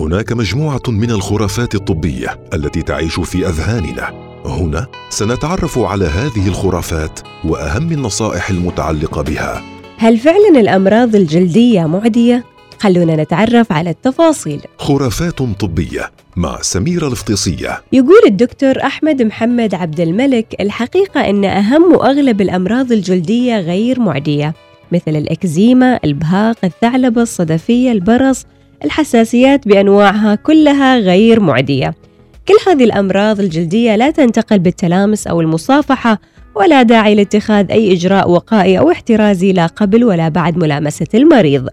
هناك مجموعة من الخرافات الطبية التي تعيش في أذهاننا. هنا سنتعرف على هذه الخرافات وأهم النصائح المتعلقة بها. هل فعلا الأمراض الجلدية معدية؟ خلونا نتعرف على التفاصيل. خرافات طبية مع سميرة الفطيسيه يقول الدكتور أحمد محمد عبد الملك الحقيقة إن أهم وأغلب الأمراض الجلدية غير معدية مثل الإكزيما البهاق الثعلبة الصدفية البرص الحساسيات بأنواعها كلها غير معدية. كل هذه الأمراض الجلدية لا تنتقل بالتلامس أو المصافحة ولا داعي لاتخاذ أي إجراء وقائي أو احترازي لا قبل ولا بعد ملامسة المريض.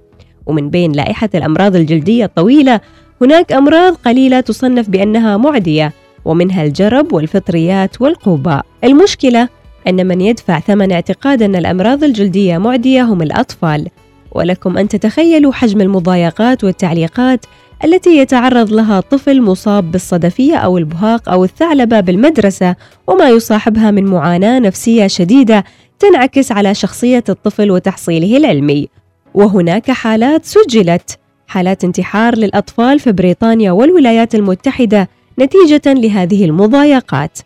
ومن بين لائحة الأمراض الجلدية الطويلة هناك أمراض قليلة تصنف بأنها معدية ومنها الجرب والفطريات والقوباء المشكلة أن من يدفع ثمن اعتقاد أن الأمراض الجلدية معدية هم الأطفال. ولكم أن تتخيلوا حجم المضايقات والتعليقات التي يتعرض لها طفل مصاب بالصدفية أو البهاق أو الثعلبة بالمدرسة وما يصاحبها من معاناة نفسية شديدة تنعكس على شخصية الطفل وتحصيله العلمي. وهناك حالات سجلت. حالات انتحار للأطفال في بريطانيا والولايات المتحدة نتيجة لهذه المضايقات.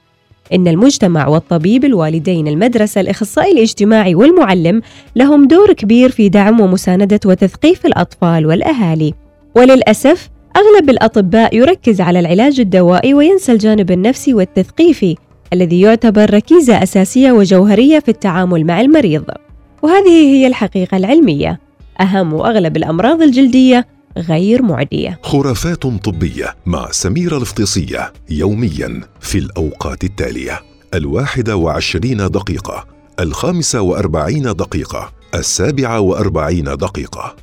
إن المجتمع والطبيب الوالدين المدرسة الأخصائي الاجتماعي والمعلم لهم دور كبير في دعم ومساندة وتثقيف الأطفال والأهالي. وللأسف أغلب الأطباء يركز على العلاج الدوائي وينسى الجانب النفسي والتثقيفي الذي يعتبر ركيزة أساسية وجوهرية في التعامل مع المريض. وهذه هي الحقيقة العلمية. أهم وأغلب الأمراض الجلدية غير معدية. خرافات طبية مع سميرة الفطيسية يوميا في الأوقات التالية. الواحدة وعشرين دقيقة الخامسة وأربعين دقيقة السابعة وأربعين دقيقة.